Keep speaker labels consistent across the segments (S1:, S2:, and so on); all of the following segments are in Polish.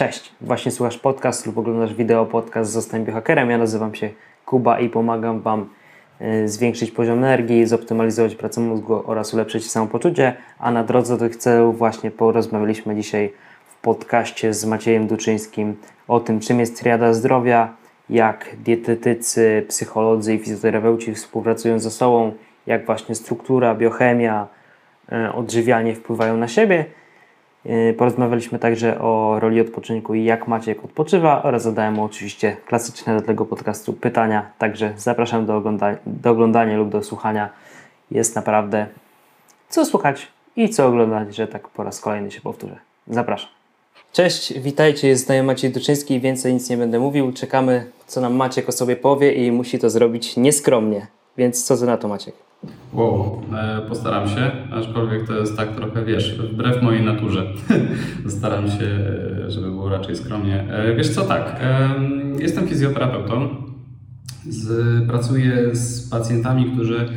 S1: Cześć, właśnie słuchasz podcast lub oglądasz wideo podcast Zostań Biohackerem. Ja nazywam się Kuba i pomagam Wam y, zwiększyć poziom energii, zoptymalizować pracę mózgu oraz ulepszyć samopoczucie, a na drodze do tych celów właśnie porozmawialiśmy dzisiaj w podcaście z Maciejem Duczyńskim o tym, czym jest triada zdrowia, jak dietetycy, psycholodzy i fizjoterapeuci współpracują ze sobą, jak właśnie struktura, biochemia, y, odżywianie wpływają na siebie – porozmawialiśmy także o roli odpoczynku i jak Maciek odpoczywa oraz zadałem mu oczywiście klasyczne do tego podcastu pytania. Także zapraszam do oglądania, do oglądania lub do słuchania. Jest naprawdę co słuchać i co oglądać, że tak po raz kolejny się powtórzę. Zapraszam. Cześć, witajcie, jest z Maciej Duczyński. Więcej nic nie będę mówił. Czekamy, co nam Maciek o sobie powie i musi to zrobić nieskromnie. Więc co ty na to, Maciek?
S2: Wow, e, postaram się, aczkolwiek to jest tak trochę, wiesz, wbrew mojej naturze. Staram się, e, żeby było raczej skromnie. E, wiesz co, tak, jestem fizjoterapeutą. Z, pracuję z pacjentami, którzy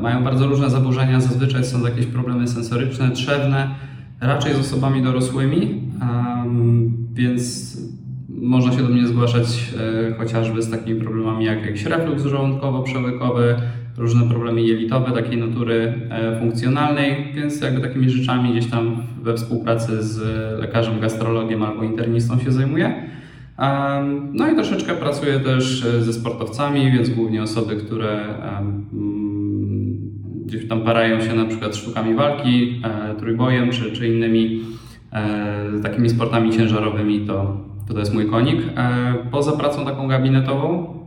S2: mają bardzo różne zaburzenia. Zazwyczaj są jakieś problemy sensoryczne, trzewne, raczej z osobami dorosłymi, więc można się do mnie zgłaszać chociażby z takimi problemami jak jakiś reflux żołądkowo-przełykowy, różne problemy jelitowe takiej natury e, funkcjonalnej, więc jakby takimi rzeczami gdzieś tam we współpracy z lekarzem, gastrologiem albo internistą się zajmuję. No i troszeczkę pracuję też e, ze sportowcami, więc głównie osoby, które mm, gdzieś tam parają się na przykład sztukami walki, e, trójbojem czy, czy innymi takimi sportami ciężarowymi, to, to, to jest mój konik. Poza pracą taką gabinetową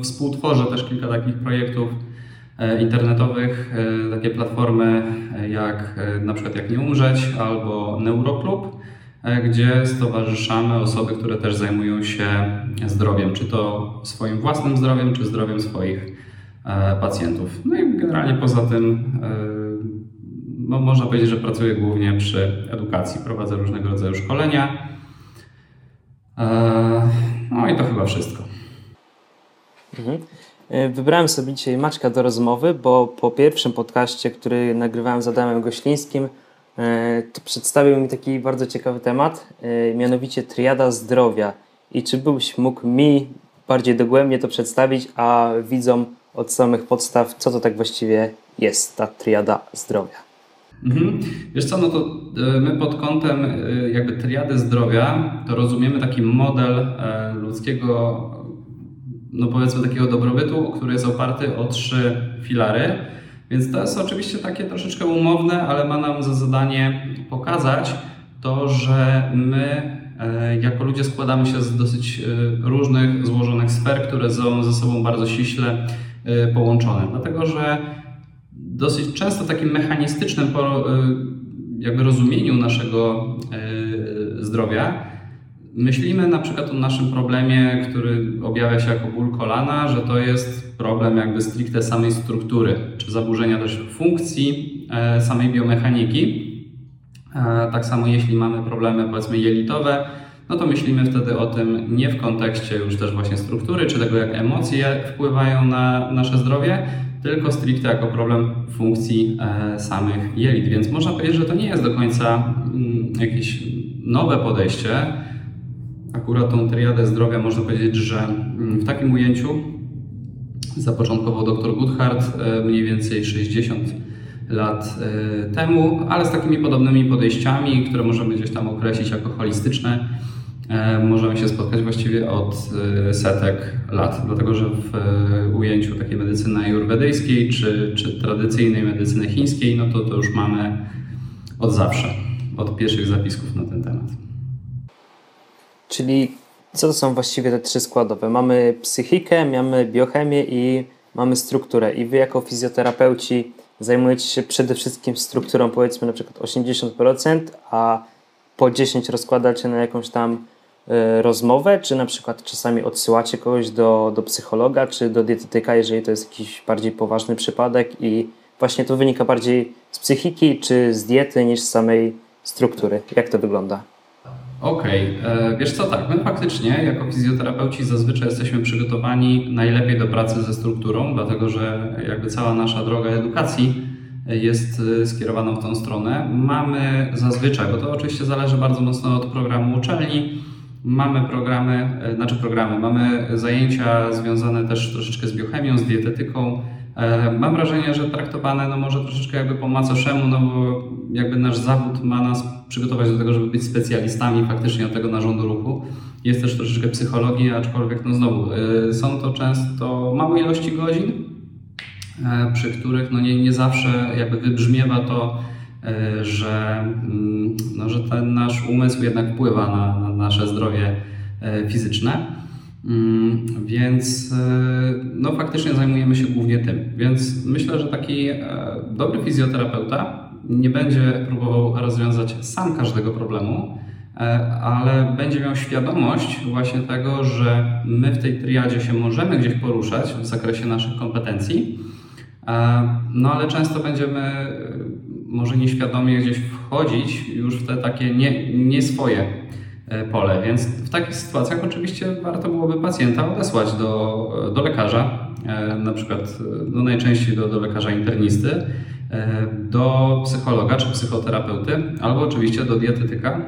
S2: Współtworzę też kilka takich projektów e, internetowych, e, takie platformy e, jak na przykład Jak Nie Umrzeć albo Neuroklub, gdzie stowarzyszamy osoby, które też zajmują się zdrowiem, czy to swoim własnym zdrowiem, czy zdrowiem swoich pacjentów. No i generalnie poza tym no, można powiedzieć, że pracuję głównie przy edukacji, prowadzę różnego rodzaju szkolenia. No i to chyba wszystko.
S1: Mhm. E, wybrałem sobie dzisiaj Maczka do rozmowy, bo po pierwszym podcaście, który nagrywałem z Adamem Goślińskim, e, to przedstawił mi taki bardzo ciekawy temat, e, mianowicie triada zdrowia. I czy byś mógł mi bardziej dogłębnie to przedstawić, a widzom od samych podstaw, co to tak właściwie jest ta triada zdrowia?
S2: Mhm. Wiesz co, no to my pod kątem jakby triady zdrowia to rozumiemy taki model ludzkiego no powiedzmy takiego dobrobytu, który jest oparty o trzy filary. Więc to jest oczywiście takie troszeczkę umowne, ale ma nam za zadanie pokazać to, że my e, jako ludzie składamy się z dosyć e, różnych, złożonych sfer, które są ze sobą bardzo ściśle e, połączone. Dlatego, że dosyć często takim mechanistycznym jakby rozumieniu naszego zdrowia Myślimy na przykład o naszym problemie, który objawia się jako ból kolana, że to jest problem jakby stricte samej struktury, czy zaburzenia też funkcji e, samej biomechaniki. E, tak samo jeśli mamy problemy powiedzmy jelitowe, no to myślimy wtedy o tym nie w kontekście już też właśnie struktury, czy tego jak emocje wpływają na nasze zdrowie, tylko stricte jako problem funkcji e, samych jelit. Więc można powiedzieć, że to nie jest do końca mm, jakieś nowe podejście, akurat tą triadę zdrowia można powiedzieć, że mm, w takim ujęciu zapoczątkował dr Goodhart e, mniej więcej 60 lat e, temu, ale z takimi podobnymi podejściami, które możemy gdzieś tam określić jako holistyczne, e, możemy się spotkać właściwie od setek lat, dlatego że w ujęciu takiej medycyny ajurwedyjskiej czy, czy tradycyjnej medycyny chińskiej, no to to już mamy od zawsze, od pierwszych zapisków na ten temat.
S1: Czyli co to są właściwie te trzy składowe? Mamy psychikę, mamy biochemię i mamy strukturę. I wy jako fizjoterapeuci zajmujecie się przede wszystkim strukturą powiedzmy na przykład 80%, a po 10 rozkładacie na jakąś tam y, rozmowę, czy na przykład czasami odsyłacie kogoś do, do psychologa, czy do dietetyka, jeżeli to jest jakiś bardziej poważny przypadek i właśnie to wynika bardziej z psychiki, czy z diety, niż z samej struktury. Jak to wygląda?
S2: Okej, okay. E, wiesz co, tak, my faktycznie jako fizjoterapeuci zazwyczaj jesteśmy przygotowani najlepiej do pracy ze strukturą, dlatego że jakby cała nasza droga edukacji jest skierowana w tą stronę. Mamy zazwyczaj, bo to oczywiście zależy bardzo mocno od programu uczelni, mamy programy, znaczy programy, mamy zajęcia związane też troszeczkę z biochemią, z dietetyką, E, mam wrażenie, że traktowane no może troszeczkę jakby po macoszemu, no bo jakby nasz zawód ma nas przygotować do tego, żeby być specjalistami faktycznie od tego narządu ruchu. Jest też troszeczkę psychologii, aczkolwiek no znowu e, są to często małe ilości godzin, e, przy których no nie, nie zawsze jakby wybrzmiewa to, że, mm, no, że ten nasz umysł jednak wpływa na, na nasze zdrowie fizyczne. Mm, więc e, no, faktycznie zajmujemy się głównie tym. Więc myślę, że taki e, dobry fizjoterapeuta nie będzie próbował rozwiązać sam każdego problemu, e, ale będzie miał świadomość właśnie tego, że my w tej triadzie się możemy gdzieś poruszać w zakresie naszych kompetencji, no ale często będziemy może nieświadomie gdzieś wchodzić już w te takie nie, nie swoje pole. Więc w takich sytuacjach oczywiście warto byłoby pacjenta odesłać do, do lekarza, e, na przykład no najczęściej do, do lekarza internisty, e, do psychologa czy psychoterapeuty, albo oczywiście do dietetyka,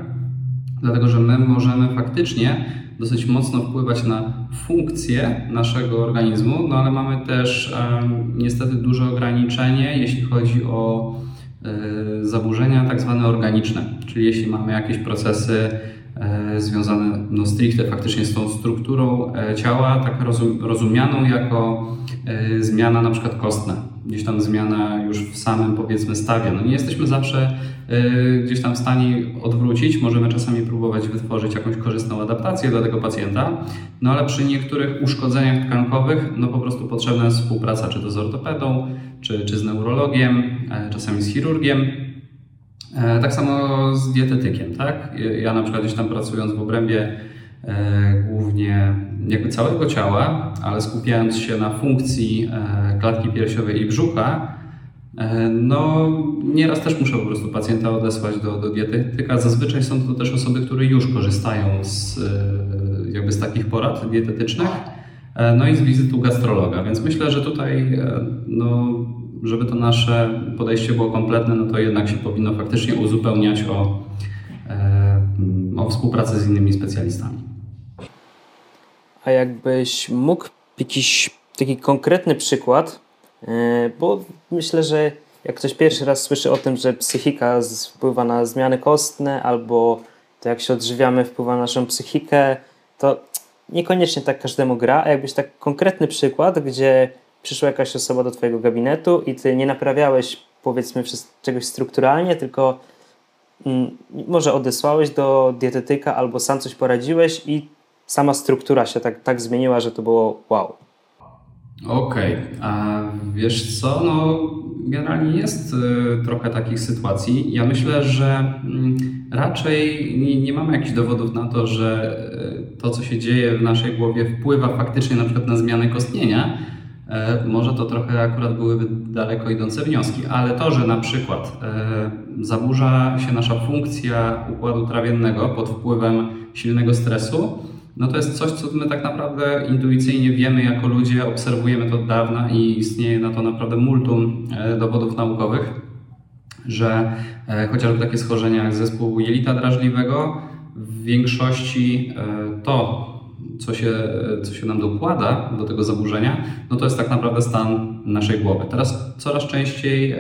S2: dlatego że my możemy faktycznie dosyć mocno wpływać na funkcję naszego organizmu, no ale mamy też niestety duże ograniczenie, jeśli chodzi o zaburzenia tak zwane organiczne, czyli jeśli mamy jakieś procesy E, związane no, stricte faktycznie z tą strukturą e, ciała, tak rozumianą jako e, zmiana na przykład kostna, gdzieś tam zmiana już w samym powiedzmy stawie. No nie jesteśmy zawsze gdzieś tam w stanie odwrócić, możemy czasami próbować wytworzyć jakąś korzystną adaptację dla tego pacjenta, no ale przy niektórych uszkodzeniach tkankowych no po prostu potrzebna jest współpraca czy to z ortopedą, czy, czy z neurologiem, czasami z chirurgiem, E, tak samo z dietetykiem, tak? Ja na przykład gdzieś tam pracując w obrębie e, głównie jakby całego ciała, ale skupiając się na funkcji e, klatki piersiowej i brzucha, no nieraz też muszę po prostu pacjenta odesłać do, do dietetyka. Zazwyczaj są to też osoby, które już korzystają z, jakby z takich porad dietetycznych, no i z wizytu gastrologa, więc myślę, że tutaj no, żeby to nasze podejście było kompletne, no to jednak się powinno faktycznie uzupełniać o, e, o współpracę z innymi specjalistami.
S1: A jakbyś mógł jakiś taki konkretny przykład, e, bo myślę, że jak ktoś pierwszy raz słyszy o tym, że psychika wpływa na zmiany kostne, albo to jak się odżywiamy wpływa na naszą psychikę, to niekoniecznie tak każdemu gra, a jakbyś tak konkretny przykład, gdzie przyszła jakaś osoba do Twojego gabinetu i Ty nie naprawiałeś powiedzmy czegoś strukturalnie, tylko mm, może odesłałeś do dietetyka albo sam coś poradziłeś i sama struktura się tak, tak zmieniła, że to było wow.
S2: Okej, okay. a wiesz co, no generalnie jest y, trochę takich sytuacji. Ja myślę, że y, raczej nie, nie mamy jakichś dowodów na to, że y, to, co się dzieje w naszej głowie wpływa faktycznie na przykład na zmianę kostnienia, może to trochę akurat byłyby daleko idące wnioski, ale to, że na przykład e, zaburza się nasza funkcja układu trawiennego pod wpływem silnego stresu, no to jest coś, co my tak naprawdę intuicyjnie wiemy jako ludzie, obserwujemy to od dawna i istnieje na to naprawdę multum e, dowodów naukowych, że chociażby takie schorzenia jak zespół jelita drażliwego w większości to co się, co się nam dokłada do tego zaburzenia, no to jest tak naprawdę stan naszej głowy. Teraz coraz częściej e,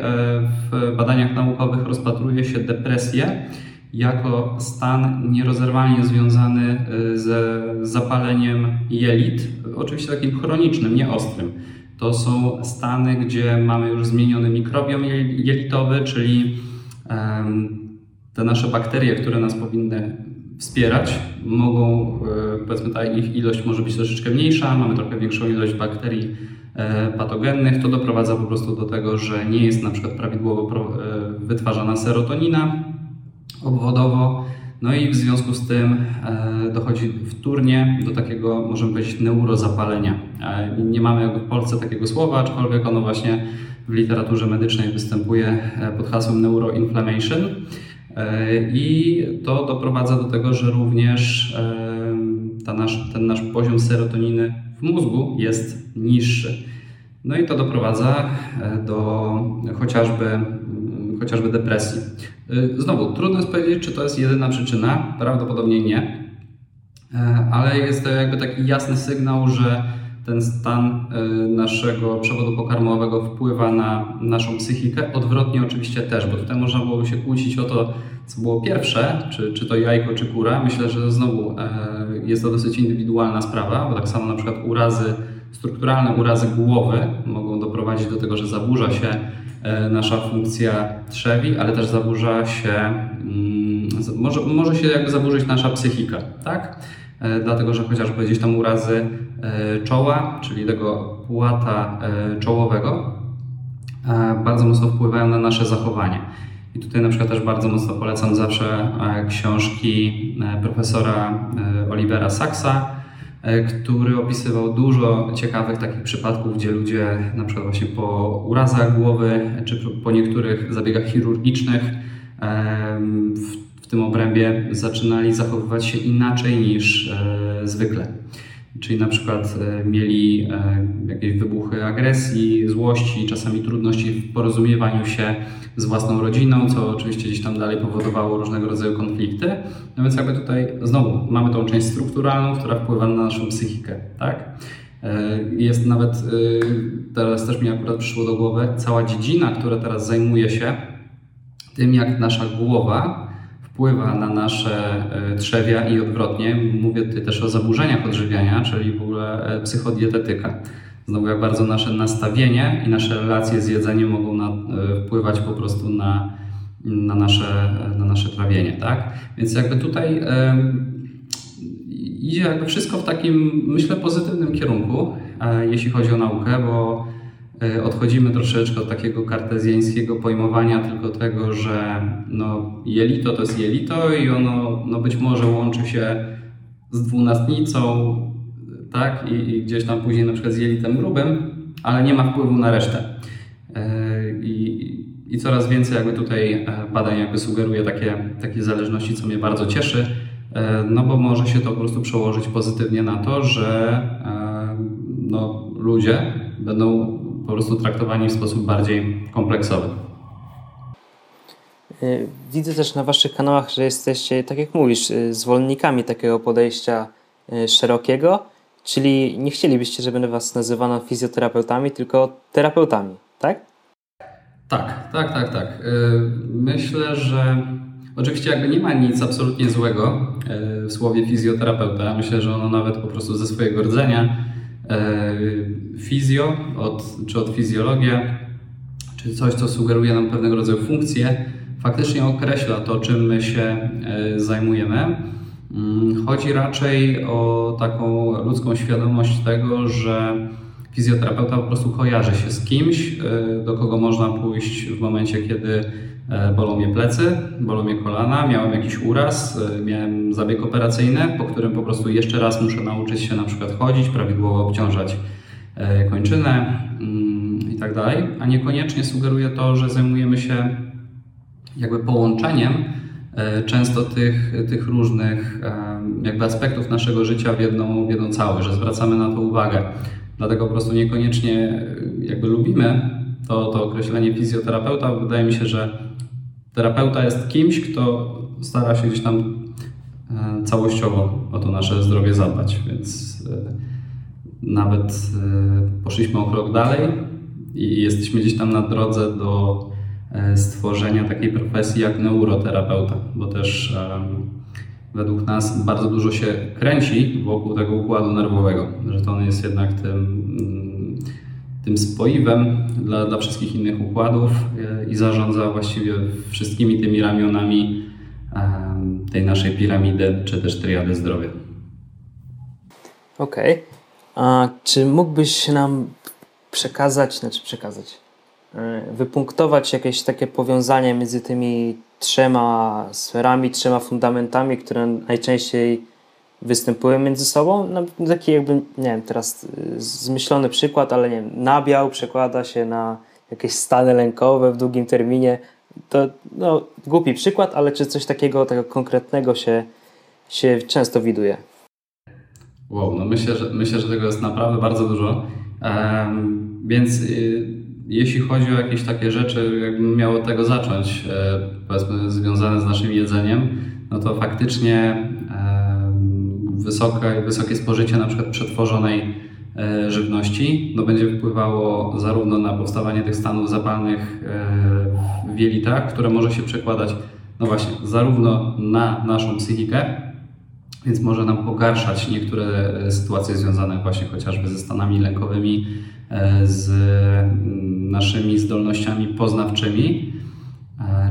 S2: w badaniach naukowych rozpatruje się depresję jako stan nierozerwalnie związany e, z zapaleniem jelit, oczywiście takim chronicznym, nie ostrym. To są stany, gdzie mamy już zmieniony mikrobiom jelitowy, czyli te nasze bakterie, które nas powinny wspierać. Mogą, e, powiedzmy, ta ich ilość może być troszeczkę mniejsza, mamy trochę większą ilość bakterii e, patogennych. To doprowadza po prostu do tego, że nie jest na przykład prawidłowo e, wytwarzana serotonina obwodowo. No i w związku z tym dochodzi wtórnie do takiego, możemy powiedzieć, neurozapalenia. Nie mamy w Polsce takiego słowa, aczkolwiek ono właśnie w literaturze medycznej występuje pod hasłem neuroinflammation. E, I to doprowadza do tego, że również e, nasz, ten nasz poziom serotoniny w mózgu jest niższy. No i to doprowadza do chociażby, chociażby depresji. Znowu, trudno jest powiedzieć, czy to jest jedyna przyczyna, prawdopodobnie nie, ale jest to jakby taki jasny sygnał, że ten stan y, naszego przewodu pokarmowego wpływa na naszą psychikę. Odwrotnie oczywiście też, bo tutaj można było się kłócić o to, co było pierwsze, czy, czy to jajko, czy kura. Myślę, że znowu e, jest to dosyć indywidualna sprawa, bo tak samo na przykład urazy, strukturalne urazy głowy mogą doprowadzić do tego, że zaburza się e, nasza funkcja trzewi, ale też zaburza się, mm, może, może się jakby zaburzyć nasza psychika, tak? E, dlatego że chociażby gdzieś tam urazy e, czoła, czyli tego płata e, czołowego, bardzo mocno wpływają na nasze zachowanie. I tutaj na przykład też bardzo mocno polecam zawsze książki profesora Olivera Saxa, który opisywał dużo ciekawych takich przypadków, gdzie ludzie na przykład właśnie po urazach głowy czy po niektórych zabiegach chirurgicznych w w tym obrębie zaczynali zachowywać się inaczej niż e, zwykle. Czyli na przykład e, mieli e, jakieś wybuchy agresji, złości, czasami trudności w porozumiewaniu się z własną rodziną, co oczywiście gdzieś tam dalej powodowało różnego rodzaju konflikty. No więc jakby tutaj znowu mamy tą część strukturalną, która wpływa na naszą psychikę, tak? Jest nawet, teraz też mi akurat przyszło do głowy, cała dziedzina, która teraz zajmuje się tym, jak nasza głowa wpływa na nasze e, trzewia i odwrotnie. Mówię tutaj też o zaburzeniach odżywiania, czyli w ogóle e, psychodietetyka. Znowu jak bardzo nasze nastawienie i nasze relacje z jedzeniem mogą na, e, wpływać po prostu na, na, nasze, na nasze trawienie, tak? Więc jakby tutaj idzie jakby wszystko w takim, myślę, pozytywnym kierunku, jeśli chodzi o naukę, bo odchodzimy troszeczkę od takiego kartezjańskiego pojmowania tylko tego, że no, jelito to jest jelito i ono no, być może łączy się z dwunastnicą, tak, I, i gdzieś tam później na przykład z jelitem grubym, ale nie ma wpływu na resztę. E, I, i coraz więcej jakby tutaj e, badań jakby sugeruje takie, takie zależności, co mnie bardzo cieszy, no bo może się to po prostu przełożyć pozytywnie na to, że no, ludzie będą po prostu traktowani w sposób bardziej kompleksowy.
S1: Y, widzę też na Waszych kanałach, że jesteście, tak jak mówisz, y, zwolennikami takiego podejścia y, szerokiego, czyli nie chcielibyście, żeby Was nazywano fizjoterapeutami, tylko terapeutami, tak?
S2: Tak, tak, tak, tak. Myślę, że oczywiście jakby nie ma nic absolutnie złego w słowie fizjoterapeuta. Myślę, że ono nawet po prostu ze swojego rdzenia fizjo, od, czy od fizjologia, czy coś, co sugeruje nam pewnego rodzaju funkcję, faktycznie określa to, czym my się e, zajmujemy. Mm, chodzi raczej o taką ludzką świadomość tego, że fizjoterapeuta po prostu kojarzy się z kimś, e, do kogo można pójść w momencie, kiedy E, bolą mnie plecy, bolą mnie kolana, miałem jakiś uraz, e, miałem zabieg operacyjny, po którym po prostu jeszcze raz muszę nauczyć się na przykład chodzić, prawidłowo obciążać e, kończynę mm, i tak dalej, a niekoniecznie sugeruje to, że zajmujemy się jakby połączeniem często tych, tych różnych jakby aspektów naszego życia w jedną, w jedną całość, że zwracamy na to uwagę. Dlatego po prostu niekoniecznie jakby lubimy to, to określenie fizjoterapeuta. Wydaje mi się, że terapeuta jest kimś, kto stara się gdzieś tam e, całościowo o to nasze zdrowie zadbać, więc e, nawet e, poszliśmy o krok dalej i jesteśmy gdzieś tam na drodze do stworzenia takiej profesji jak neuroterapeuta, bo też według nas bardzo dużo się kręci wokół tego układu nerwowego, że to on jest jednak tym tym spoiwem dla, dla wszystkich innych układów e, i zarządza właściwie wszystkimi tymi ramionami tej naszej piramidy, czy też triady zdrowia.
S1: Okej. Okay. A czy mógłbyś nam przekazać, znaczy przekazać, e, wypunktować jakieś takie powiązanie między tymi trzema sferami, trzema fundamentami, które najczęściej występują między sobą. No, taki jakby, nie wiem, teraz y, zmyślony przykład, ale nie wiem, nabiał przekłada się na jakieś stany lękowe w długim terminie. To no, głupi przykład, ale czy coś takiego, tego konkretnego się, się często widuje?
S2: Wow, no myślę, że, myślę, że tego jest naprawdę bardzo dużo. Um, Więc jeśli chodzi o jakieś takie rzeczy, jakbym miał od tego zacząć, powiedzmy związane z naszym jedzeniem, no to faktycznie wysokie, wysokie spożycie na przykład przetworzonej e, żywności no będzie wpływało zarówno na powstawanie tych stanów zapalnych e, w jelitach, które może się przekładać no właśnie zarówno na naszą psychikę, więc może nam pogarszać niektóre e, sytuacje związane właśnie chociażby ze stanami lękowymi, z mm, naszymi zdolnościami poznawczymi,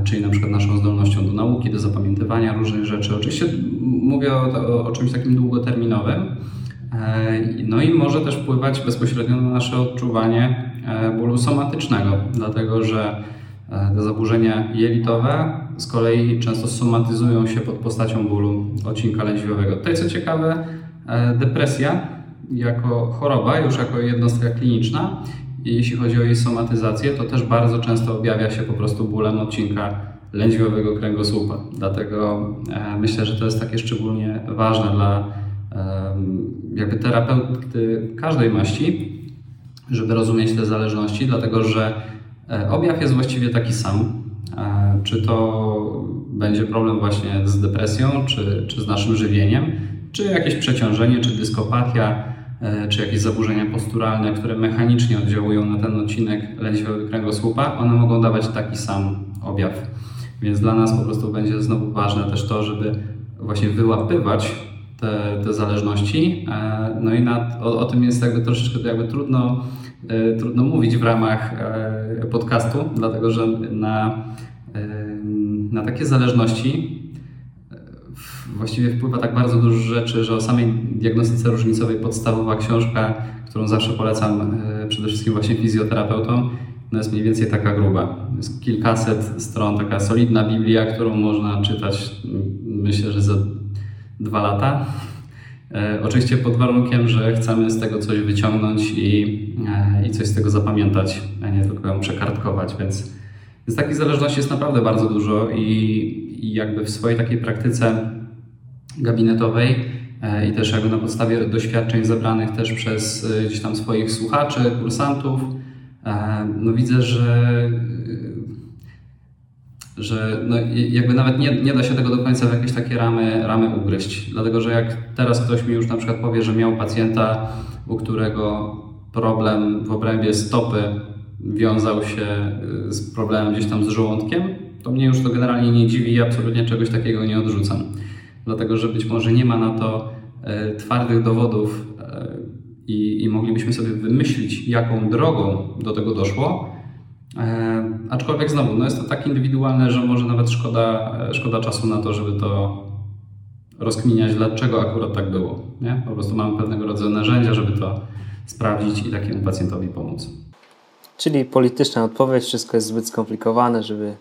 S2: czyli na przykład naszą zdolnością do nauki, do zapamiętywania różnych rzeczy. Oczywiście mówię o, o, czymś takim długoterminowym. E, no i może też wpływać bezpośrednio na nasze odczuwanie e, bólu somatycznego, dlatego że e, te zaburzenia jelitowe z kolei często somatyzują się pod postacią bólu odcinka lędźwiowego. Tutaj co ciekawe, depresja jako choroba, już jako jednostka kliniczna, jeśli chodzi o jej somatyzację, to też bardzo często objawia się po prostu bólem odcinka lędźwiowego kręgosłupa. Dlatego e, myślę, że to jest takie szczególnie ważne dla jakby terapeuty każdej maści, żeby rozumieć te zależności, dlatego że e, objaw jest właściwie taki sam. E, czy to będzie problem właśnie z depresją, czy, czy z naszym żywieniem, czy jakieś przeciążenie, czy dyskopatia, czy jakieś zaburzenia posturalne, które mechanicznie oddziałują na ten odcinek lędźwiowego kręgosłupa, one mogą dawać taki sam objaw. Więc dla nas po prostu będzie znowu ważne też to, żeby właśnie wyłapywać te, te zależności. E, no i nad, o, o, tym jest jakby troszeczkę jakby trudno, e, trudno mówić w ramach e, podcastu, dlatego że na, na takie zależności właściwie wpływa tak bardzo dużo rzeczy, że o samej diagnostyce różnicowej podstawowa książka, którą zawsze polecam przede wszystkim właśnie fizjoterapeutom, no jest mniej więcej taka gruba. Jest kilkaset stron, taka solidna Biblia, którą można czytać myślę, że za dwa lata. E, oczywiście pod warunkiem, że chcemy z tego coś wyciągnąć i, e, i coś z tego zapamiętać, a nie tylko ją przekartkować, więc, więc takich zależności jest naprawdę bardzo dużo i, i jakby w swojej takiej praktyce gabinetowej e, i też jakby na podstawie doświadczeń zebranych też przez e, gdzieś tam swoich słuchaczy, kursantów, E, no widzę, że, że no jakby nawet nie, nie da się tego do końca w jakieś takie ramy, ramy ugryźć. Dlatego, że jak teraz ktoś mi już na przykład powie, że miał pacjenta, u którego problem w obrębie stopy wiązał się z problemem gdzieś tam z żołądkiem, to mnie już to generalnie nie dziwi i absolutnie czegoś takiego nie odrzucam. Dlatego, że być może nie ma na to y, twardych dowodów i, i moglibyśmy sobie wymyślić, jaką drogą do tego doszło. E, aczkolwiek znowu, no jest to tak indywidualne, że może nawet szkoda, szkoda czasu na to, żeby to rozkminiać, dlaczego akurat tak było. Nie? Po prostu mamy pewnego rodzaju narzędzia, żeby to sprawdzić i takiemu pacjentowi pomóc.
S1: Czyli polityczna odpowiedź, wszystko jest zbyt skomplikowane, żeby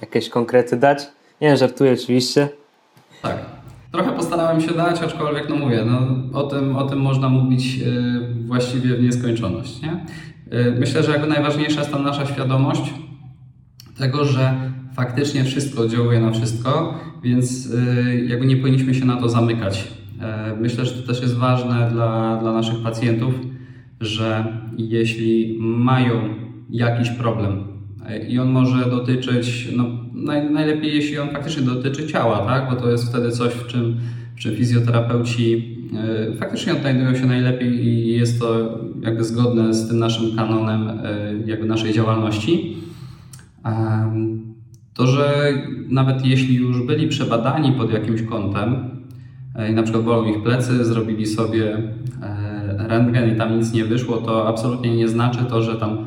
S1: jakieś konkrety dać. Nie, żartuję oczywiście.
S2: Tak. Trochę postarałem się dać, aczkolwiek no mówię, no, o, tym, o tym można mówić y, właściwie w nieskończoność. Nie? Y, myślę, że jakby najważniejsza jest ta nasza świadomość tego, że faktycznie wszystko oddziałuje na wszystko, więc y, jakby nie powinniśmy się na to zamykać. Myślę, że to też jest ważne dla, dla naszych pacjentów, że jeśli mają jakiś problem i on może dotyczyć no, naj, najlepiej, jeśli on faktycznie dotyczy ciała, tak? bo to jest wtedy coś, w czym, w czym fizjoterapeuci y, faktycznie odnajdują się najlepiej i jest to jakby zgodne z tym naszym kanonem y, jakby naszej działalności. To, że nawet jeśli już byli przebadani pod jakimś kątem i na przykład bolą ich plecy, zrobili sobie rentgen i tam nic nie wyszło, to absolutnie nie znaczy to, że tam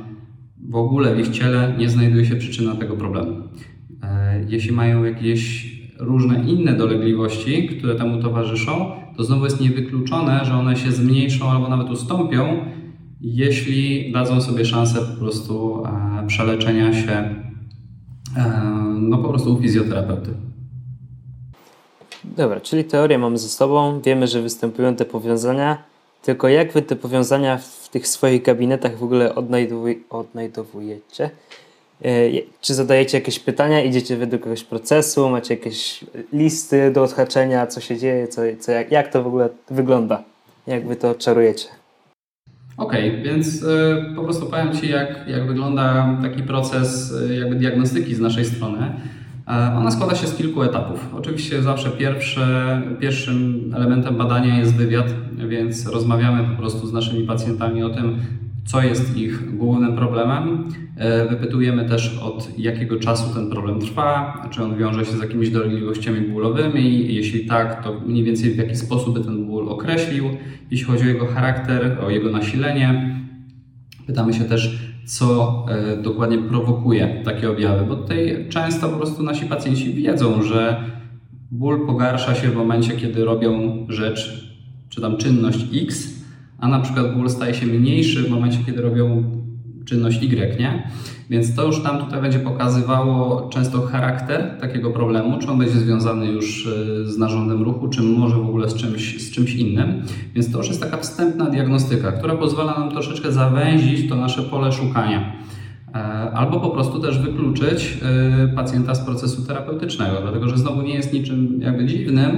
S2: w ogóle w ich ciele nie znajduje się przyczyna tego problemu. E, jeśli mają jakieś różne inne dolegliwości, które temu towarzyszą, to znowu jest niewykluczone, że one się zmniejszą albo nawet ustąpią, jeśli dadzą sobie szansę po prostu e, przeleczenia się e, no po prostu u fizjoterapeuty.
S1: Dobra, czyli teorię mamy ze sobą, wiemy, że występują te powiązania, tylko jak wy te powiązania w tych swoich gabinetach w ogóle odnajdujecie? E, czy zadajecie jakieś pytania, idziecie według jakiegoś procesu, macie jakieś listy do odhaczenia, co się dzieje, co, co, jak, jak to w ogóle wygląda? Jak wy to czarujecie?
S2: Okej, okay, więc y, po prostu powiem Ci, jak, jak wygląda taki proces y, jakby diagnostyki z naszej strony. E, ona składa się z kilku etapów. Oczywiście zawsze pierwsze, pierwszym elementem badania jest wywiad, więc rozmawiamy po prostu z naszymi pacjentami o tym, co jest ich głównym problemem. E, wypytujemy też od jakiego czasu ten problem trwa, czy on wiąże się z jakimiś dolegliwościami bólowymi, jeśli tak, to mniej więcej w jaki sposób by ten ból określił, jeśli chodzi o jego charakter, o jego nasilenie. Pytamy się też, co e, dokładnie prowokuje takie objawy, bo tutaj często po prostu nasi pacjenci wiedzą, że ból pogarsza się w momencie, kiedy robią rzecz, czy tam czynność X, a na przykład ból staje się mniejszy w momencie, kiedy robią czynność Y, nie? Więc to już nam tutaj będzie pokazywało często charakter takiego problemu, czy on będzie związany już e, z narządem ruchu, czy może w ogóle z czymś, z czymś innym. Więc to już jest taka wstępna diagnostyka, która pozwala nam troszeczkę zawęzić to nasze pole szukania. E, albo po prostu też wykluczyć e, pacjenta z procesu terapeutycznego, dlatego że znowu nie jest niczym jakby dziwnym,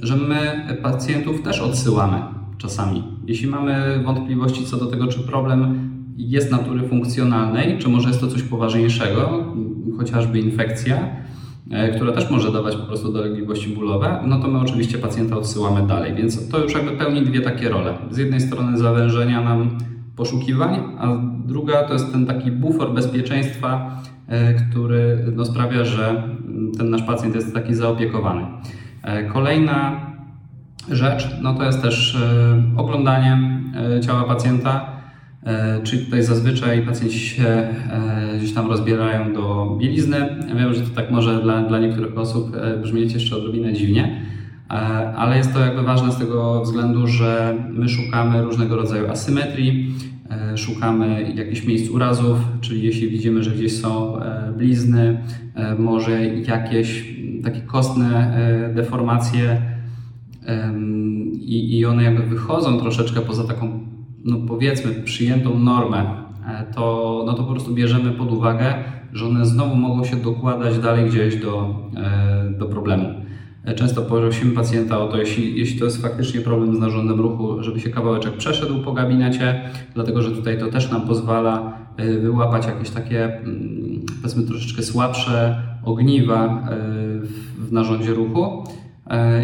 S2: że my pacjentów też odsyłamy czasami. Jeśli mamy wątpliwości co do tego, czy problem jest natury funkcjonalnej, czy może jest to coś poważniejszego, chociażby infekcja, e, która też może dawać po prostu dolegliwości bólowe, no to my oczywiście pacjenta odsyłamy dalej. Więc to już jakby pełni dwie takie role. Z jednej strony zawężenia nam poszukiwań, a druga to jest ten taki bufor bezpieczeństwa, e, który no, sprawia, że ten nasz pacjent jest taki zaopiekowany. E, kolejna rzecz, no to jest też oglądanie ciała pacjenta, czyli tutaj zazwyczaj pacjenci się gdzieś tam rozbierają do bielizny. Ja wiem, że to tak może dla, dla niektórych osób brzmieć jeszcze odrobinę dziwnie, ale jest to jakby ważne z tego względu, że my szukamy różnego rodzaju asymetrii, szukamy jakichś miejsc urazów, czyli jeśli widzimy, że gdzieś są blizny, może jakieś takie kostne deformacje, i one jakby wychodzą troszeczkę poza taką, no powiedzmy, przyjętą normę, e, to, no to po prostu bierzemy pod uwagę, że one znowu mogą się dokładać dalej gdzieś do, e, do problemu. E, często prosimy pacjenta o to, jeśli, jeśli to jest faktycznie problem z narządem ruchu, żeby się kawałeczek przeszedł po gabinecie, dlatego że tutaj to też nam pozwala wyłapać jakieś takie, mm, powiedzmy, troszeczkę słabsze ogniwa w narządzie ruchu.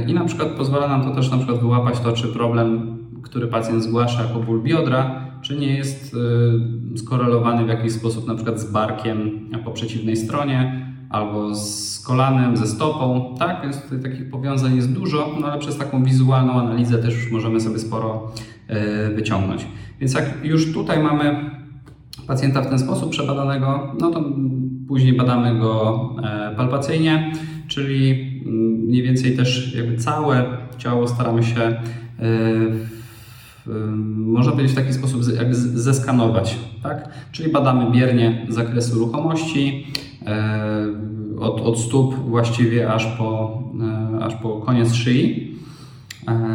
S2: I na przykład pozwala nam to też na przykład wyłapać to, czy problem, który pacjent zgłasza jako ból biodra, czy nie jest e, skorelowany w jakiś sposób na przykład z barkiem po przeciwnej stronie, albo z kolanem, ze stopą. Tak, więc tutaj takich powiązań jest dużo, no ale przez taką wizualną analizę też już możemy sobie sporo e, wyciągnąć. Więc jak już tutaj mamy pacjenta w ten sposób przebadanego, no to później badamy go palpacyjnie, czyli mniej więcej też jakby całe ciało staramy się e, można powiedzieć w taki sposób jakby zeskanować, tak? Czyli badamy biernie zakresu ruchomości e, od, od stóp właściwie aż po, e, aż po koniec szyi.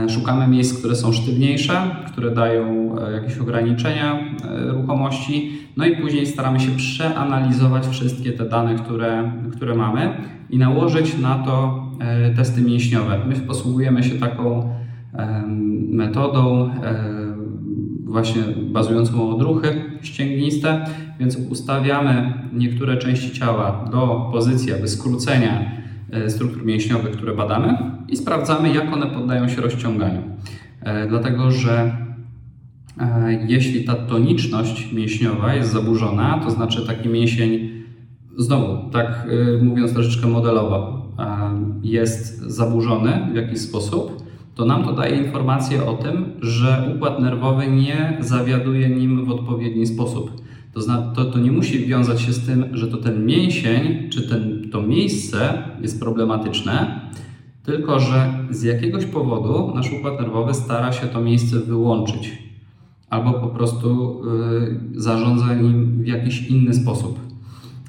S2: Szukamy miejsc, które są sztywniejsze, które dają jakieś ograniczenia ruchomości, no i później staramy się przeanalizować wszystkie te dane, które, które mamy i nałożyć na to E, testy mięśniowe. My posługujemy się taką metodą właśnie bazującą o odruchy ścięgniste, więc ustawiamy niektóre części ciała do pozycji aby skrócenia e, struktur mięśniowych, które badamy i sprawdzamy, jak one poddają się rozciąganiu. E, dlatego, że jeśli ta toniczność mięśniowa jest zaburzona, to znaczy taki mięsień, znowu, tak mówiąc troszeczkę modelowo, jest zaburzony w jakiś sposób, to nam to daje informację o tym, że układ nerwowy nie zawiaduje nim w odpowiedni sposób. To, to, to nie musi wiązać się z tym, że to ten mięsień czy ten, to miejsce jest problematyczne, tylko że z jakiegoś powodu nasz układ nerwowy stara się to miejsce wyłączyć albo po prostu y, zarządza nim w jakiś inny sposób.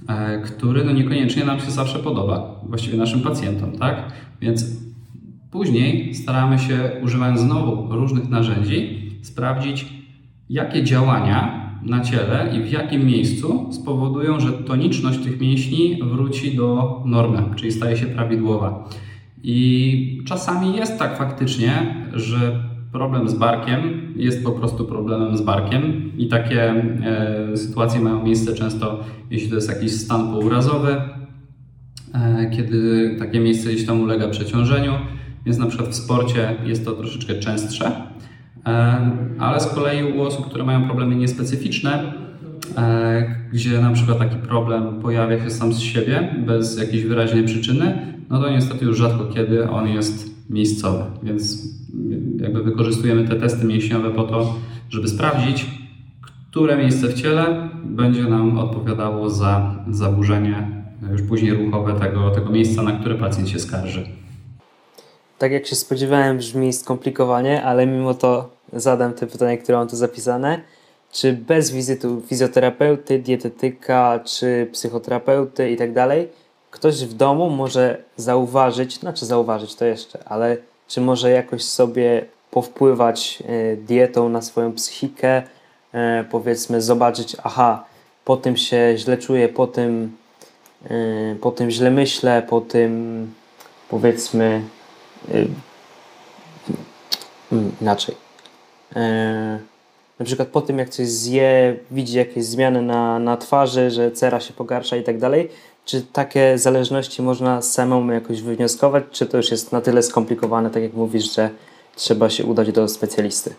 S2: E, który no niekoniecznie nam się zawsze podoba, właściwie naszym pacjentom, tak? Więc później staramy się, używając znowu różnych narzędzi, sprawdzić, jakie działania na ciele i w jakim miejscu spowodują, że toniczność tych mięśni wróci do normy, czyli staje się prawidłowa. I czasami jest tak faktycznie, że problem z barkiem jest po prostu problemem z barkiem i takie e, sytuacje mają miejsce często, jeśli to jest jakiś stan pourazowy, e, kiedy takie miejsce gdzieś tam ulega przeciążeniu, więc na przykład w sporcie jest to troszeczkę częstsze, e, ale z kolei u osób, które mają problemy niespecyficzne, e, gdzie na przykład taki problem pojawia się sam z siebie, bez jakiejś wyraźnej przyczyny, no to niestety już rzadko kiedy on jest miejscowy, więc jakby wykorzystujemy te testy mięśniowe po to, żeby sprawdzić, które miejsce w ciele będzie nam odpowiadało za zaburzenie już później ruchowe tego, tego miejsca, na które pacjent się skarży.
S1: Tak jak się spodziewałem, brzmi skomplikowanie, ale mimo to zadam te pytanie, które mam tu zapisane. Czy bez wizytu fizjoterapeuty, dietetyka, czy psychoterapeuty i tak dalej, ktoś w domu może zauważyć, znaczy zauważyć to jeszcze, ale czy może jakoś sobie powpływać e, dietą na swoją psychikę, e, powiedzmy zobaczyć, aha, po tym się źle czuję, po tym, e, po tym źle myślę, po tym powiedzmy inaczej. Na przykład po tym, jak coś zje, widzi jakieś zmiany na, na twarzy, że cera się pogarsza i tak dalej, czy takie zależności można samemu jakoś wywnioskować, czy to już jest na tyle skomplikowane, tak jak mówisz, że trzeba się udać do specjalisty?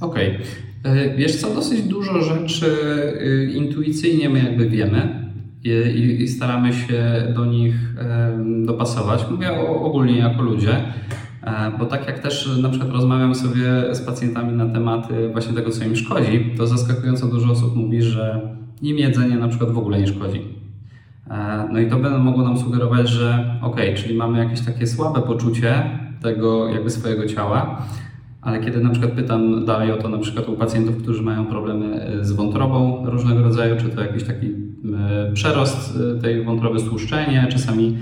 S2: Okej. Okay. Wiesz co, dosyć dużo rzeczy y, intuicyjnie my jakby wiemy i, i staramy się do nich dopasować. Mówię ogólnie jako ludzie, e, bo tak jak też na przykład rozmawiam sobie z pacjentami na tematy właśnie tego, co im szkodzi, to zaskakująco dużo osób mówi, że im jedzenie na przykład w ogóle nie szkodzi E, no i to będą mogło nam sugerować, że ok, czyli mamy jakieś takie słabe poczucie tego jakby swojego ciała, ale kiedy na przykład pytam dalej o to na przykład u pacjentów, którzy mają problemy e, z wątrobą różnego rodzaju, czy to jakiś taki przerost tej wątroby, stłuszczenie, czasami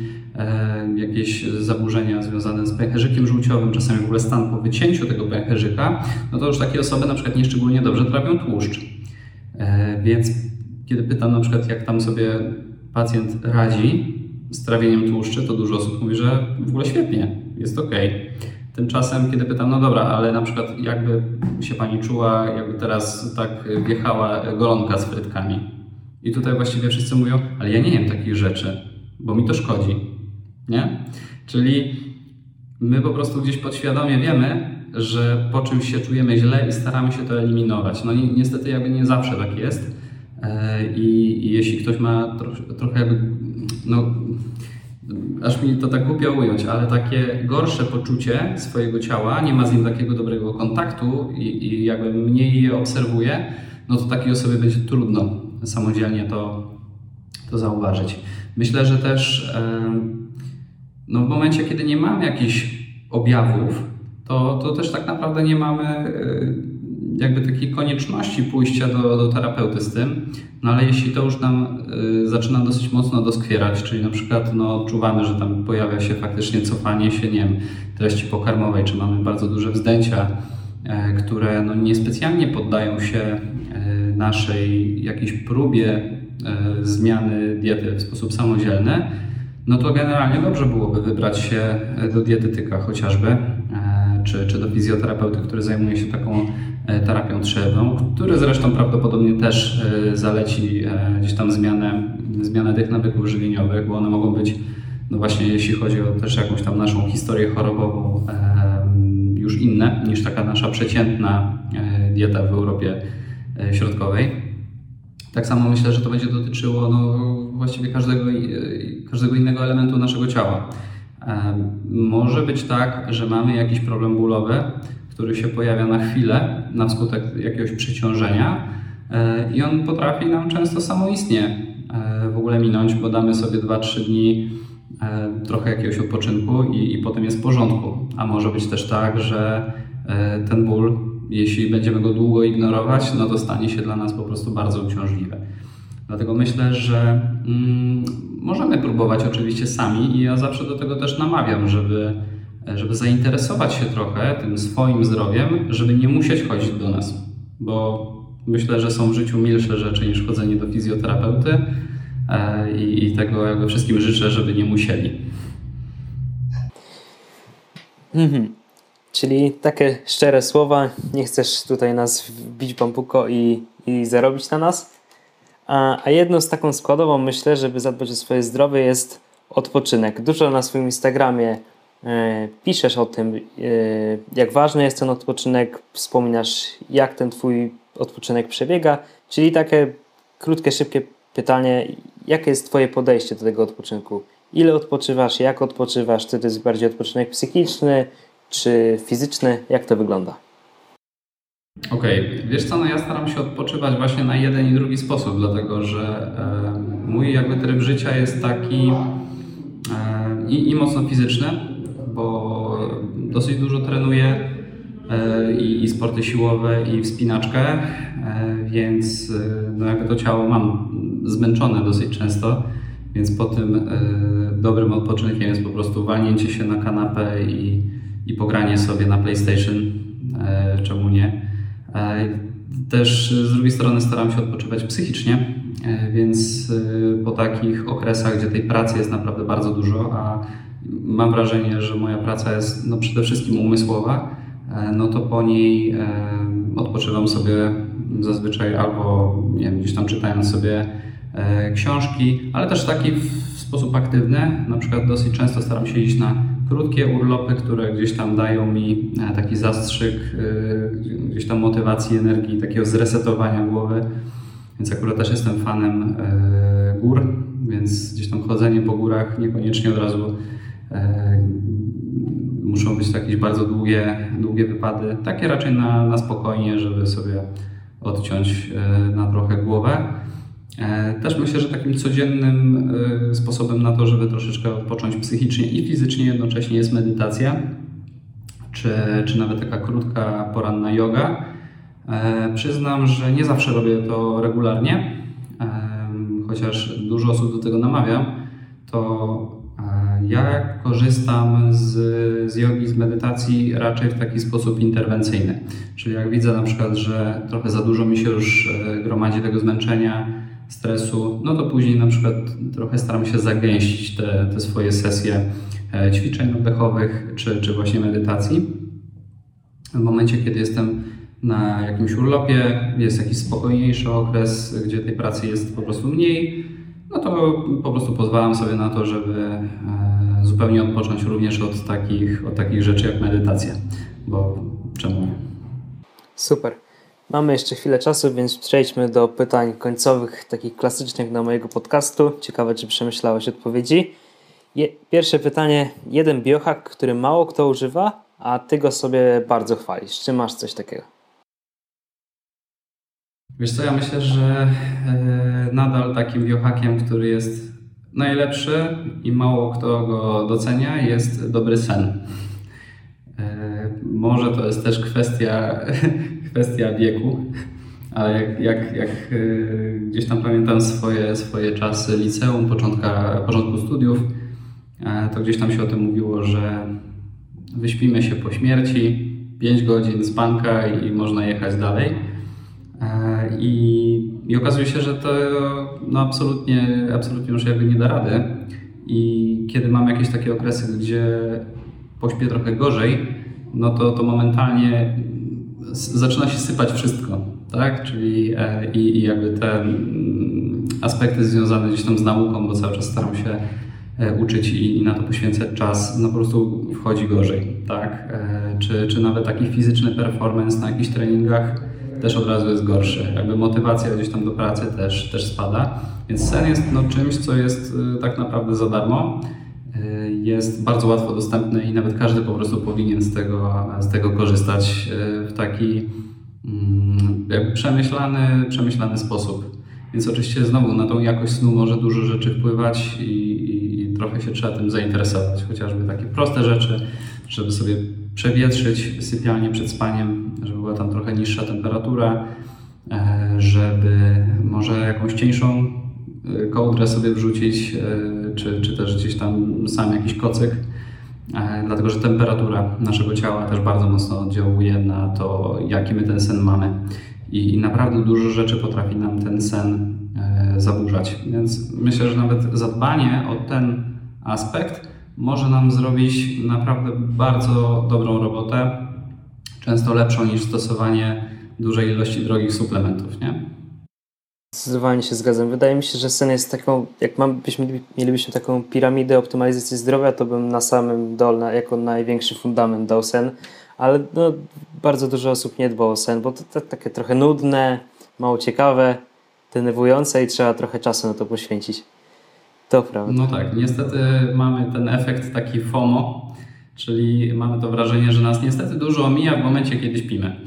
S2: jakieś zaburzenia związane z pęcherzykiem żółciowym, czasami w ogóle stan po wycięciu tego pęcherzyka, no to już takie osoby na przykład nieszczególnie dobrze trawią tłuszcz. Więc kiedy pytam na przykład, jak tam sobie pacjent radzi z trawieniem tłuszczy, to dużo osób mówi, że w ogóle świetnie, jest ok. Tymczasem, kiedy pytam, no dobra, ale na przykład jakby się pani czuła, jakby teraz tak wjechała golonka z frytkami. I tutaj właściwie wszyscy mówią, ale ja nie jem takich rzeczy, bo mi to szkodzi. Nie? Czyli my po prostu gdzieś podświadomie wiemy, że po czymś się czujemy źle i staramy się to eliminować. No ni niestety jakby nie zawsze tak jest. E, I, jeśli ktoś ma troch, trochę jakby, no, aż mi to tak głupio ująć, ale takie gorsze poczucie swojego ciała, nie ma z nim takiego dobrego kontaktu i, i jakby mniej je obserwuje, no to takiej osobie będzie trudno samodzielnie to, to zauważyć. Myślę, że też no w momencie, kiedy nie mamy jakichś objawów, to, to też tak naprawdę nie mamy e, jakby takiej konieczności pójścia do, do terapeuty z tym, no ale jeśli to już nam y, zaczyna dosyć mocno doskwierać, czyli na przykład no, odczuwamy, że tam pojawia się faktycznie cofanie się, nie wiem, treści pokarmowej, czy mamy bardzo duże wzdęcia, e, które no, niespecjalnie poddają się naszej jakiejś próbie e, zmiany diety w sposób samodzielny, no to generalnie dobrze byłoby wybrać się do dietetyka chociażby, czy, czy do fizjoterapeuty, który zajmuje się taką E, terapią trzewną, który zresztą prawdopodobnie też e, zaleci e, gdzieś tam zmianę, zmianę tych nawyków żywieniowych, bo one mogą być, no właśnie jeśli chodzi o też jakąś tam naszą historię chorobową, już inne niż taka nasza przeciętna dieta w Europie Środkowej. Tak samo myślę, że to będzie dotyczyło no, właściwie każdego, każdego innego elementu naszego ciała. Może być tak, że mamy jakiś problem bólowy, który się pojawia na chwilę na skutek jakiegoś przeciążenia e, i on potrafi nam często samoistnie e, w ogóle minąć, bo damy sobie 2-3 dni e, trochę jakiegoś odpoczynku i, i potem jest w porządku. A może być też tak, że ten ból, jeśli będziemy go długo ignorować, no to stanie się dla nas po prostu bardzo uciążliwe. Dlatego myślę, że mm, możemy próbować oczywiście sami i ja zawsze do tego też namawiam, żeby żeby zainteresować się trochę tym swoim zdrowiem, żeby nie musieć chodzić do nas, bo myślę, że są w życiu milsze rzeczy niż chodzenie do fizjoterapeuty e, i, i tego jakby wszystkim życzę, żeby nie musieli.
S1: Mhm. Czyli takie szczere słowa, nie chcesz tutaj nas bić bambuko i, i zarobić na nas. A, a jedną z taką składową myślę, żeby zadbać o swoje zdrowie jest odpoczynek. Dużo na swoim Instagramie e, piszesz o tym, e, jak ważny jest ten odpoczynek, wspominasz jak ten twój odpoczynek przebiega, czyli takie krótkie, szybkie pytanie, jakie jest twoje podejście do tego odpoczynku? Ile odpoczywasz, jak odpoczywasz, czy to jest bardziej odpoczynek psychiczny, czy fizyczny, jak to wygląda?
S2: Okej, okay. wiesz co, no ja staram się odpoczywać właśnie na jeden i drugi sposób, dlatego że e, mój jakby tryb życia jest taki e, i, i mocno fizyczny, bo dosyć dużo trenuję e, i, i sporty siłowe i wspinaczkę, e, więc e, no jakby to ciało mam zmęczone dosyć często, więc po tym e, dobrym odpoczynkiem jest po prostu walnięcie się na kanapę i, i pogranie sobie na PlayStation, czemu nie. Też z drugiej strony staram się odpoczywać psychicznie, więc po takich okresach, gdzie tej pracy jest naprawdę bardzo dużo, a mam wrażenie, że moja praca jest no przede wszystkim umysłowa, no to po niej odpoczywam sobie zazwyczaj albo nie wiem, gdzieś tam czytając sobie książki, ale też taki w sposób aktywny. Na przykład dosyć często staram się iść na krótkie urlopy, które gdzieś tam dają mi e, taki zastrzyk, e, gdzieś tam motywacji, energii, takiego zresetowania głowy. Więc akurat też jestem fanem e, gór, więc gdzieś tam chodzenie po górach niekoniecznie od razu muszą być jakieś bardzo długie, długie wypady. Takie raczej na, na spokojnie, żeby sobie odciąć na trochę głowę. E, też myślę, że takim codziennym e, sposobem na to, żeby troszeczkę odpocząć psychicznie i fizycznie jednocześnie jest medytacja, czy, czy nawet taka krótka poranna yoga. E, przyznam, że nie zawsze robię to regularnie, chociaż dużo osób do tego namawia, to ja korzystam z, z jogi, z medytacji raczej w taki sposób interwencyjny. Czyli jak widzę na przykład, że trochę za dużo mi się już gromadzi tego zmęczenia, stresu, no to później na przykład trochę staram się zagęścić te, te swoje sesje e, ćwiczeń oddechowych czy, czy właśnie medytacji. W momencie, kiedy jestem na jakimś urlopie, jest jakiś spokojniejszy okres, gdzie tej pracy jest po prostu mniej, no to po prostu pozwalam sobie na to, żeby e, zupełnie odpocząć również od takich, od takich rzeczy jak medytacja, bo czemu nie?
S1: Super. Mamy jeszcze chwilę czasu, więc przejdźmy do pytań końcowych, takich klasycznych na mojego podcastu. Ciekawe, czy przemyślałeś odpowiedzi. Je, pierwsze pytanie. Jeden biohack, który mało kto używa, a ty go sobie bardzo chwalisz. Czy masz coś takiego?
S2: Wiesz co, ja myślę, że e, nadal takim biohackiem, który jest najlepszy i mało kto go docenia, jest dobry sen. E, może to jest też kwestia kwestia wieku, ale jak, jak, jak y, gdzieś tam pamiętam swoje, swoje czasy liceum, początka, początku studiów, e, to gdzieś tam się o tym mówiło, że wyśpimy się po śmierci, 5 godzin spanka i można jechać dalej. E, I, I okazuje się, że to no absolutnie, absolutnie już jakby nie da rady. I kiedy mam jakieś takie okresy, gdzie pośpię trochę gorzej, no to, to momentalnie zaczyna się sypać wszystko, tak? Czyli e, i, i jakby te mm, aspekty związane gdzieś tam z nauką, bo cały czas staram się e, uczyć i, na to poświęcać czas, no po prostu wchodzi gorzej, tak? E, czy, czy nawet taki fizyczny performance na jakichś treningach też od razu jest gorszy. Jakby motywacja gdzieś tam do pracy też, też spada. Więc sen jest no, czymś, co jest tak naprawdę za darmo jest bardzo łatwo dostępny i nawet każdy po prostu powinien z tego, z tego korzystać e, w taki mm, przemyślany, przemyślany sposób. Więc oczywiście znowu na tą jakość snu może dużo rzeczy wpływać i, i, i trochę się trzeba tym zainteresować. Chociażby takie proste rzeczy, żeby sobie przewietrzyć sypialnię przed spaniem, żeby była tam trochę niższa temperatura, e, żeby może jakąś cieńszą e, kołdrę sobie wrzucić, czy, czy też gdzieś tam sam jakiś kocyk, e, dlatego że temperatura naszego ciała też bardzo mocno oddziałuje na to, jaki my ten sen mamy. I, i naprawdę dużo rzeczy potrafi nam ten sen e, zaburzać. Więc myślę, że nawet zadbanie o ten aspekt może nam zrobić naprawdę bardzo dobrą robotę, często lepszą niż stosowanie dużej ilości drogich suplementów. Nie?
S1: Zdecydowanie się zgadzam. Wydaje mi się, że sen jest taką, jak mam, byśmy, mielibyśmy taką piramidę optymalizacji zdrowia, to bym na samym dole, jako największy fundament dał sen, ale no, bardzo dużo osób nie dba o sen, bo to, to takie trochę nudne, mało ciekawe, denerwujące i trzeba trochę czasu na to poświęcić. To prawda.
S2: No tak, niestety mamy ten efekt taki FOMO, czyli mamy to wrażenie, że nas niestety dużo omija w momencie, kiedy śpimy.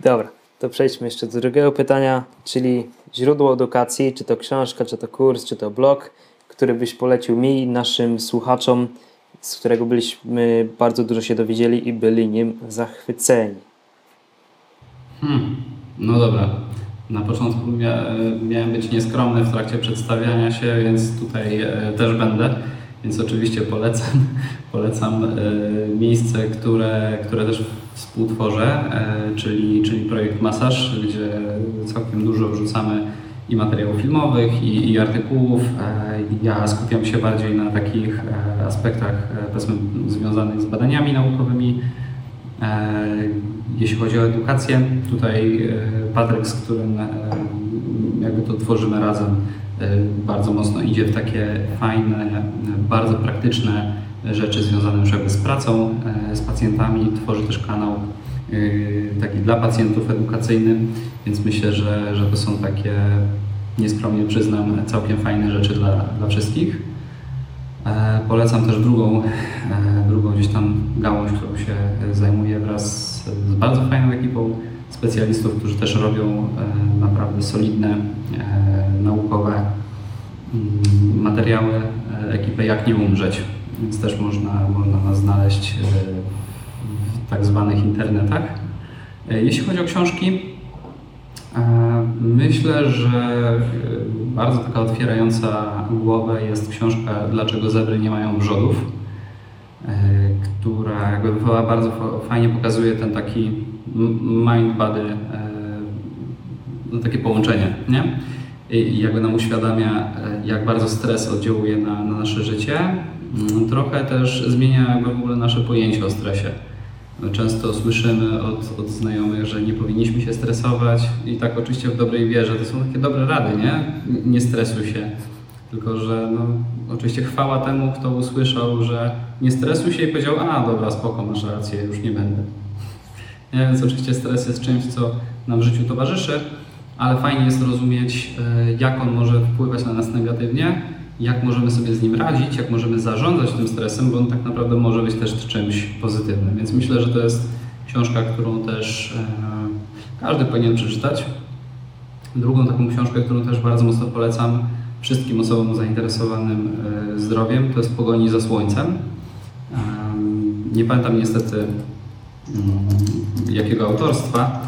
S1: Dobra, to przejdźmy jeszcze do drugiego pytania, czyli źródło edukacji, czy to książka, czy to kurs, czy to blog, który byś polecił mi i naszym słuchaczom, z którego byliśmy bardzo dużo się dowiedzieli i byli nim zachwyceni.
S2: Hmm, no dobra. Na początku mia miałem być nieskromny w trakcie przedstawiania się, więc tutaj e, też będę. Więc oczywiście polecam, polecam e, miejsce, które, które też współtworzę, e, czyli, czyli projekt Masaż, gdzie całkiem dużo wrzucamy i materiałów filmowych, i, i artykułów. E, ja skupiam się bardziej na takich aspektach powiedzmy związanych z badaniami naukowymi. Jeśli chodzi o edukację, tutaj Patryk, z którym jakby to tworzymy razem, bardzo mocno idzie w takie fajne, bardzo praktyczne rzeczy związane już z pracą z pacjentami. Tworzy też kanał taki dla pacjentów edukacyjny, więc myślę, że, że to są takie, nieskromnie przyznam, całkiem fajne rzeczy dla, dla wszystkich. Polecam też drugą, drugą gdzieś tam gałąź, którą się zajmuję wraz z bardzo fajną ekipą specjalistów, którzy też robią naprawdę solidne, naukowe mm, materiały, ekipę Jak nie umrzeć, więc też można, można nas znaleźć w tak zwanych internetach. Jeśli chodzi o książki, Myślę, że bardzo taka otwierająca głowę jest książka Dlaczego zebry nie mają wrzodów, która jakby bardzo fajnie pokazuje ten taki mind-body, no takie połączenie, nie? I jakby nam uświadamia, jak bardzo stres oddziałuje na, na nasze życie. Trochę też zmienia jakby w ogóle nasze pojęcie o stresie. Często słyszymy od, od znajomych, że nie powinniśmy się stresować i tak oczywiście w dobrej wierze. To są takie dobre rady, nie? Nie stresuj się. Tylko, że no, oczywiście chwała temu, kto usłyszał, że nie stresuj się i powiedział, a dobra, spoko, masz rację, już nie będę. Nie? Więc oczywiście stres jest czymś, co nam w życiu towarzyszy, ale fajnie jest rozumieć, e, jak on może wpływać na nas negatywnie jak możemy sobie z nim radzić, jak możemy zarządzać tym stresem, bo on tak naprawdę może być też czymś pozytywnym. Więc myślę, że to jest książka, którą też e, każdy powinien przeczytać. Drugą taką książkę, którą też bardzo mocno polecam wszystkim osobom zainteresowanym e, zdrowiem, to jest Pogoni za Słońcem. Nie pamiętam niestety jakiego autorstwa,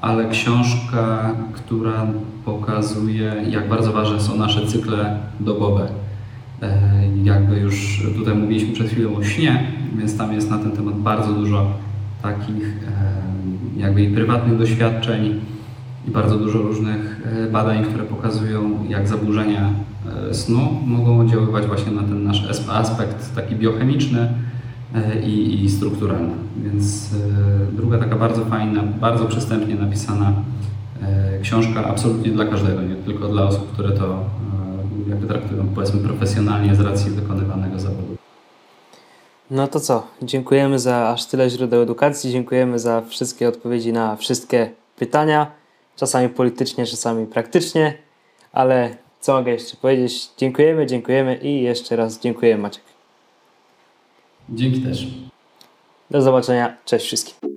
S2: ale książka, która pokazuje, jak bardzo ważne są nasze cykle dobowe. E, jakby już tutaj mówiliśmy przed chwilą o śnie, więc tam jest na ten temat bardzo dużo takich e, jakby i prywatnych doświadczeń i bardzo dużo różnych e, badań, które pokazują, jak zaburzenia snu mogą oddziaływać właśnie na ten nasz aspekt taki biochemiczny, i, i strukturalna. Więc e, druga taka bardzo fajna, bardzo przystępnie napisana e, książka, absolutnie dla każdego, nie tylko dla osób, które to jakby traktują powiedzmy profesjonalnie z racji wykonywanego zawodu.
S1: No to co? Dziękujemy za aż tyle źródeł edukacji, dziękujemy za wszystkie odpowiedzi na wszystkie pytania, czasami politycznie, czasami praktycznie, ale co mogę jeszcze powiedzieć? Dziękujemy, dziękujemy i jeszcze raz dziękuję Maciek.
S2: Dzięki też.
S1: Do zobaczenia. Cześć wszystkim.